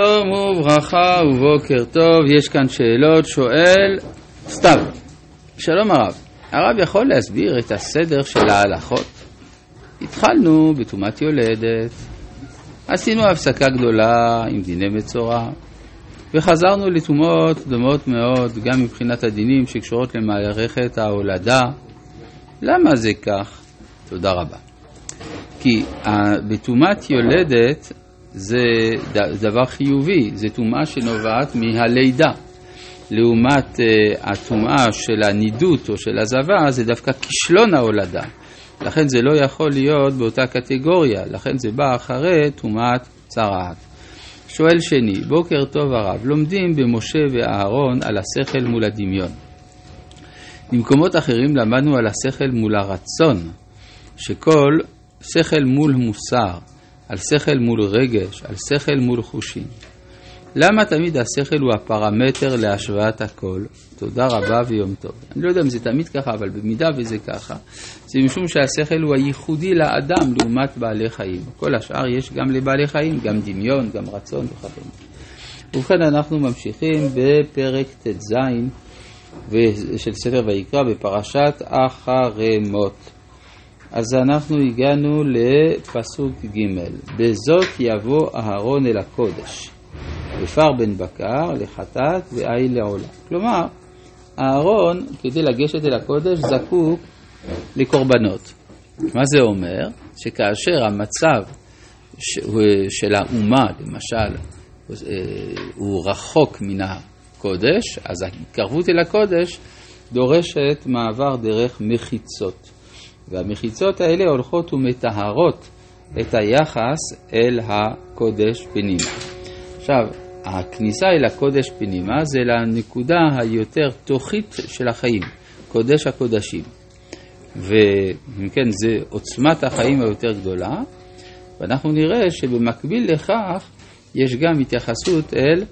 שלום וברכה ובוקר טוב, יש כאן שאלות, שואל סתיו. שלום הרב, הרב יכול להסביר את הסדר של ההלכות? התחלנו בטומאת יולדת, עשינו הפסקה גדולה עם דיני מצורע, וחזרנו לטומאות דומות מאוד, גם מבחינת הדינים שקשורות למערכת ההולדה. למה זה כך? תודה רבה. כי בטומאת יולדת זה דבר חיובי, זה טומאה שנובעת מהלידה. לעומת uh, הטומאה של הנידות או של הזבה, זה דווקא כישלון ההולדה. לכן זה לא יכול להיות באותה קטגוריה, לכן זה בא אחרי טומאת צרעת. שואל שני, בוקר טוב הרב, לומדים במשה ואהרון על השכל מול הדמיון. במקומות אחרים למדנו על השכל מול הרצון, שכל שכל מול מוסר, על שכל מול רגש, על שכל מול חושים. למה תמיד השכל הוא הפרמטר להשוואת הכל? תודה רבה ויום טוב. אני לא יודע אם זה תמיד ככה, אבל במידה וזה ככה, זה משום שהשכל הוא הייחודי לאדם לעומת בעלי חיים. כל השאר יש גם לבעלי חיים, גם דמיון, גם רצון וכדומה. ובכן, אנחנו ממשיכים בפרק ט"ז של ספר ויקרא בפרשת החרמות. אז אנחנו הגענו לפסוק ג' בזאת יבוא אהרון אל הקודש, ופר בן בקר לחטאת ואי לעולה. כלומר, אהרון, כדי לגשת אל הקודש, זקוק לקורבנות. מה זה אומר? שכאשר המצב של האומה, למשל, הוא רחוק מן הקודש, אז ההתקרבות אל הקודש דורשת מעבר דרך מחיצות. והמחיצות האלה הולכות ומטהרות את היחס אל הקודש פנימה. עכשיו, הכניסה אל הקודש פנימה זה לנקודה היותר תוכית של החיים, קודש הקודשים. ואם כן, זה עוצמת החיים היותר גדולה, ואנחנו נראה שבמקביל לכך יש גם התייחסות אל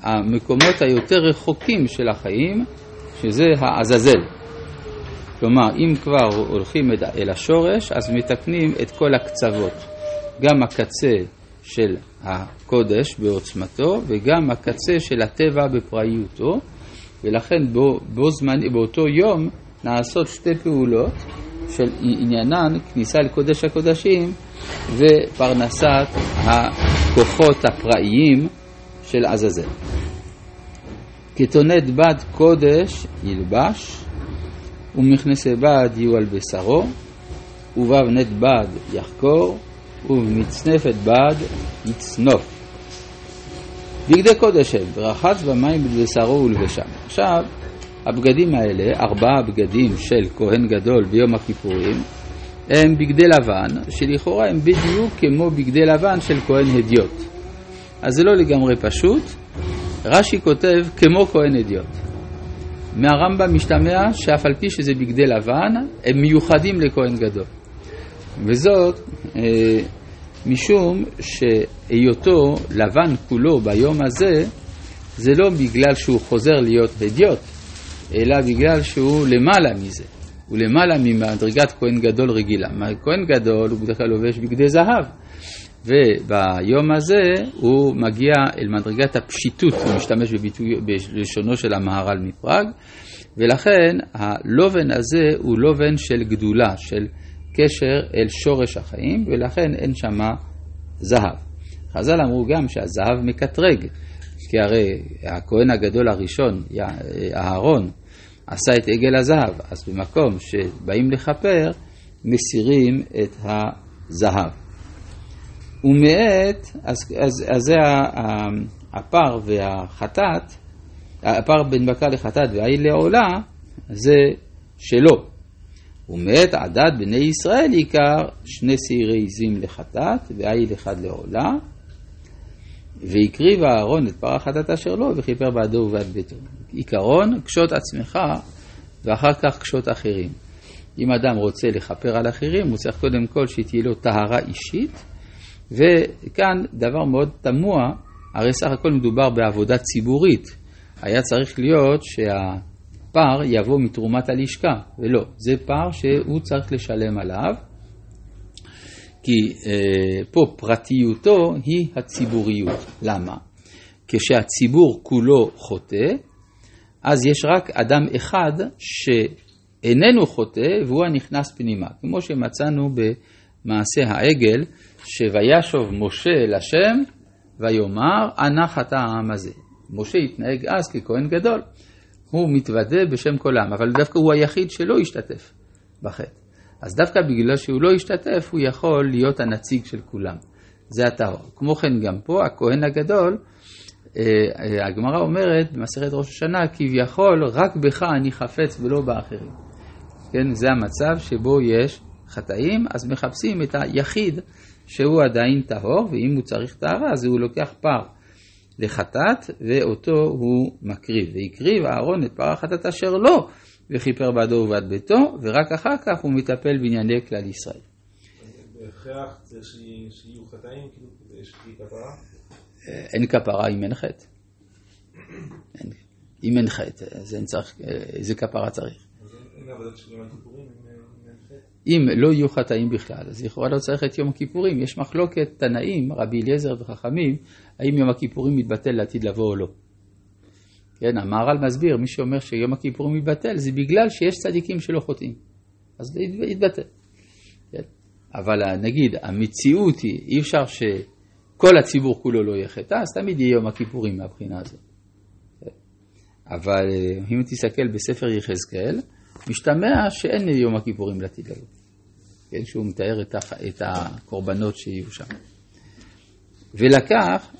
המקומות היותר רחוקים של החיים, שזה העזאזל. כלומר, אם כבר הולכים אל השורש, אז מתקנים את כל הקצוות. גם הקצה של הקודש בעוצמתו, וגם הקצה של הטבע בפראיותו, ולכן בו, בו זמן, באותו יום נעשות שתי פעולות של עניינן כניסה לקודש הקודשים ופרנסת הכוחות הפראיים של עזאזל. כתונת בד קודש ילבש, ומכנסי בד יהיו על בשרו, ובאבנת בד יחקור, ובמצנפת בד יצנוף. בגדי קודש הם, ורחץ במים בבשרו ולבשם. עכשיו, הבגדים האלה, ארבעה בגדים של כהן גדול ביום הכיפורים, הם בגדי לבן, שלכאורה הם בדיוק כמו בגדי לבן של כהן הדיוט. אז זה לא לגמרי פשוט. רש"י כותב כמו כהן הדיוט. מהרמב"ם משתמע שאף על פי שזה בגדי לבן, הם מיוחדים לכהן גדול. וזאת אה, משום שהיותו לבן כולו ביום הזה, זה לא בגלל שהוא חוזר להיות הדיוט, אלא בגלל שהוא למעלה מזה. הוא למעלה ממדרגת כהן גדול רגילה. כהן גדול הוא בדרך כלל לובש בגדי זהב. וביום הזה הוא מגיע אל מדרגת הפשיטות, הוא משתמש בביטוי, בלשונו של המהר"ל מפראג, ולכן הלובן הזה הוא לובן של גדולה, של קשר אל שורש החיים, ולכן אין שמה זהב. חז"ל אמרו גם שהזהב מקטרג, כי הרי הכהן הגדול הראשון, אהרון, עשה את עגל הזהב, אז במקום שבאים לכפר, מסירים את הזהב. ומאת, אז, אז, אז זה הפר והחטאת, הפר בין בקר לחטאת והעיל לעולה, זה שלו. ומאת עדת בני ישראל עיקר שני שעירי עזים לחטאת והעיל אחד לעולה. והקריב אהרון את פר החטאת אשר לו וכיפר בעדו ובעד ביתו. עיקרון, קשוט עצמך ואחר כך קשוט אחרים. אם אדם רוצה לכפר על אחרים, הוא צריך קודם כל שתהיה לו טהרה אישית. וכאן דבר מאוד תמוה, הרי סך הכל מדובר בעבודה ציבורית. היה צריך להיות שהפר יבוא מתרומת הלשכה, ולא, זה פר שהוא צריך לשלם עליו, כי אה, פה פרטיותו היא הציבוריות. למה? כשהציבור כולו חוטא, אז יש רק אדם אחד שאיננו חוטא והוא הנכנס פנימה. כמו שמצאנו במעשה העגל, שוישוב משה אל השם ויאמר אנא חטא העם הזה. משה התנהג אז ככהן גדול, הוא מתוודה בשם כל העם, אבל דווקא הוא היחיד שלא השתתף בחטא. אז דווקא בגלל שהוא לא השתתף, הוא יכול להיות הנציג של כולם. זה הטהור. כמו כן גם פה, הכהן הגדול, אה, אה, הגמרא אומרת במסכת ראש השנה, כביכול רק בך אני חפץ ולא באחרים. כן, זה המצב שבו יש חטאים, אז מחפשים את היחיד שהוא עדיין טהור, ואם הוא צריך טהרה, אז הוא לוקח פר לחטאת, ואותו הוא מקריב. והקריב אהרון את פר החטאת אשר לו, וכיפר בעדו ובעד ביתו, ורק אחר כך הוא מטפל בענייני כלל ישראל. בהכרח צריך שיהיו חטאים, כאילו, כדי שתהיה כפרה? אין כפרה אם אין חטא. אם אין חטא, אז אין צריך, איזה כפרה צריך? אין עבודת יום הכיפורים אם לא יהיו חטאים בכלל, אז לכאורה לא צריך את יום הכיפורים. יש מחלוקת תנאים, רבי אליעזר וחכמים, האם יום הכיפורים מתבטל לעתיד לבוא או לא. כן, המהר"ל מסביר, מי שאומר שיום הכיפורים מתבטל, זה בגלל שיש צדיקים שלא חוטאים. אז זה יתבטל. כן? אבל נגיד, המציאות היא, אי אפשר שכל הציבור כולו לא יהיה חטא, אז תמיד יהיה יום הכיפורים מהבחינה הזאת. כן? אבל אה, אם תסתכל בספר יחזקאל, משתמע שאין יום הכיפורים לעתיד לבוא. כן, שהוא מתאר את, הח... את הקורבנות שיהיו שם. ולקח...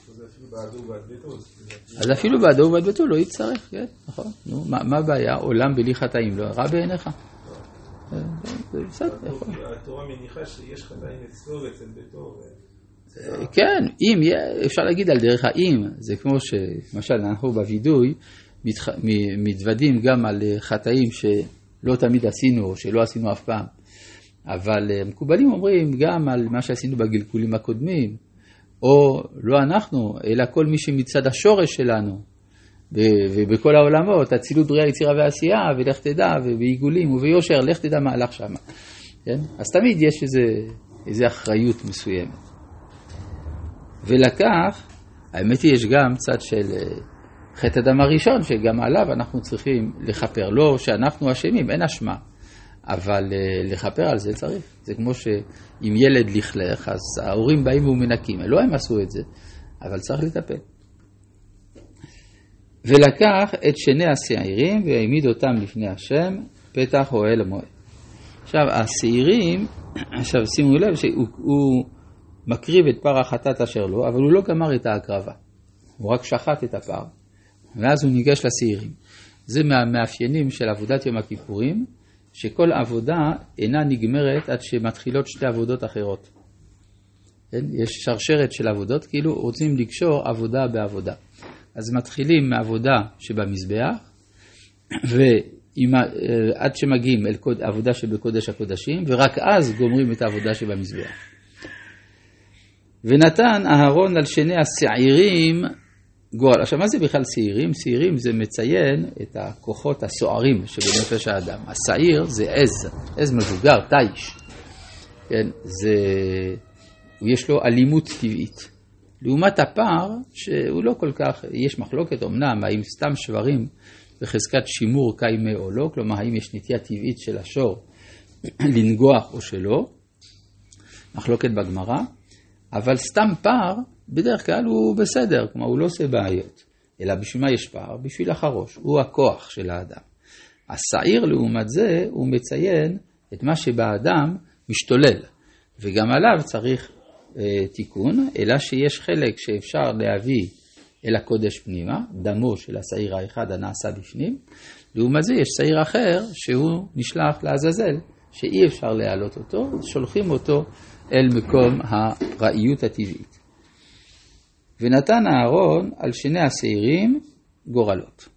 אז אפילו בעדו ובעד ביתו לא יצטרך, כן, נכון. נו, מה הבעיה? עולם בלי חטאים, לא רע בעיניך? זה בסדר, יכול. התורה מניחה שיש חטאים אצלו ואצל ביתו. כן, אם, אפשר להגיד על דרך האם, זה כמו שלמשל אנחנו בווידוי מתוודים גם על חטאים שלא תמיד עשינו או שלא עשינו אף פעם. אבל אה, מקובלים אומרים גם על מה שעשינו בגלגולים הקודמים, או לא אנחנו, אלא כל מי שמצד השורש שלנו, ובכל העולמות, אצילות בריאה, יצירה ועשייה, ולך תדע, ובעיגולים וביושר, לך תדע מה הלך שם. כן? אז תמיד יש איזה, איזה אחריות מסוימת. ולקח, האמת היא, יש גם צד של אה, חטא הדם הראשון, שגם עליו אנחנו צריכים לכפר. לא שאנחנו אשמים, אין אשמה. אבל אה, לכפר על זה צריך. זה כמו שאם ילד לכלך, אז ההורים באים ומנקים. לא הם עשו את זה, אבל צריך לטפל. ולקח את שני השעירים והעמיד אותם לפני השם, פתח אוהל המועד. עכשיו, השעירים, עכשיו שימו לב שהוא מקריב את פר החטאת אשר לו, אבל הוא לא גמר את ההקרבה. הוא רק שחט את הפר, ואז הוא ניגש לשעירים. זה מהמאפיינים של עבודת יום הכיפורים, שכל עבודה אינה נגמרת עד שמתחילות שתי עבודות אחרות. כן? יש שרשרת של עבודות, כאילו רוצים לקשור עבודה בעבודה. אז מתחילים מעבודה שבמזבח, ועד שמגיעים אל קוד, עבודה שבקודש הקודשים, ורק אז גומרים את העבודה שבמזבח. ונתן אהרון על שני השעירים גורל. עכשיו, מה זה בכלל שעירים? שעירים זה מציין את הכוחות הסוערים שבנפש האדם. השעיר זה עז, עז מבוגר, תיש. כן, זה... יש לו אלימות טבעית. לעומת הפער, שהוא לא כל כך, יש מחלוקת אמנם, האם סתם שברים בחזקת שימור קיימה או לא, כלומר, האם יש נטייה טבעית של השור לנגוח או שלא, מחלוקת בגמרא, אבל סתם פער בדרך כלל הוא בסדר, כלומר הוא לא עושה בעיות. אלא בשביל מה יש פער? בשביל החרוש, הוא הכוח של האדם. השעיר לעומת זה, הוא מציין את מה שבאדם משתולל, וגם עליו צריך אה, תיקון, אלא שיש חלק שאפשר להביא אל הקודש פנימה, דמו של השעיר האחד הנעשה בפנים, לעומת זה יש שעיר אחר שהוא נשלח לעזאזל, שאי אפשר להעלות אותו, שולחים אותו אל מקום הראיות הטבעית. ונתן אהרון על שני השעירים גורלות.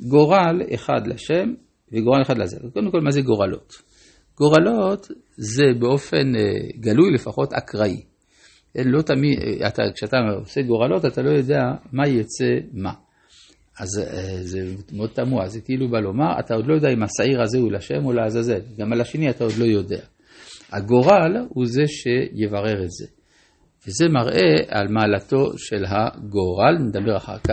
גורל אחד לשם וגורל אחד לזה. קודם כל, מה זה גורלות? גורלות זה באופן אה, גלוי לפחות אקראי. לא תמיד, אה, אתה, כשאתה עושה גורלות, אתה לא יודע מה יצא מה. אז אה, זה מאוד תמוה, זה כאילו בא לומר, אתה עוד לא יודע אם השעיר הזה הוא לשם או לעזאזל, גם על השני אתה עוד לא יודע. הגורל הוא זה שיברר את זה. וזה מראה על מעלתו של הגורל, נדבר אחר כך.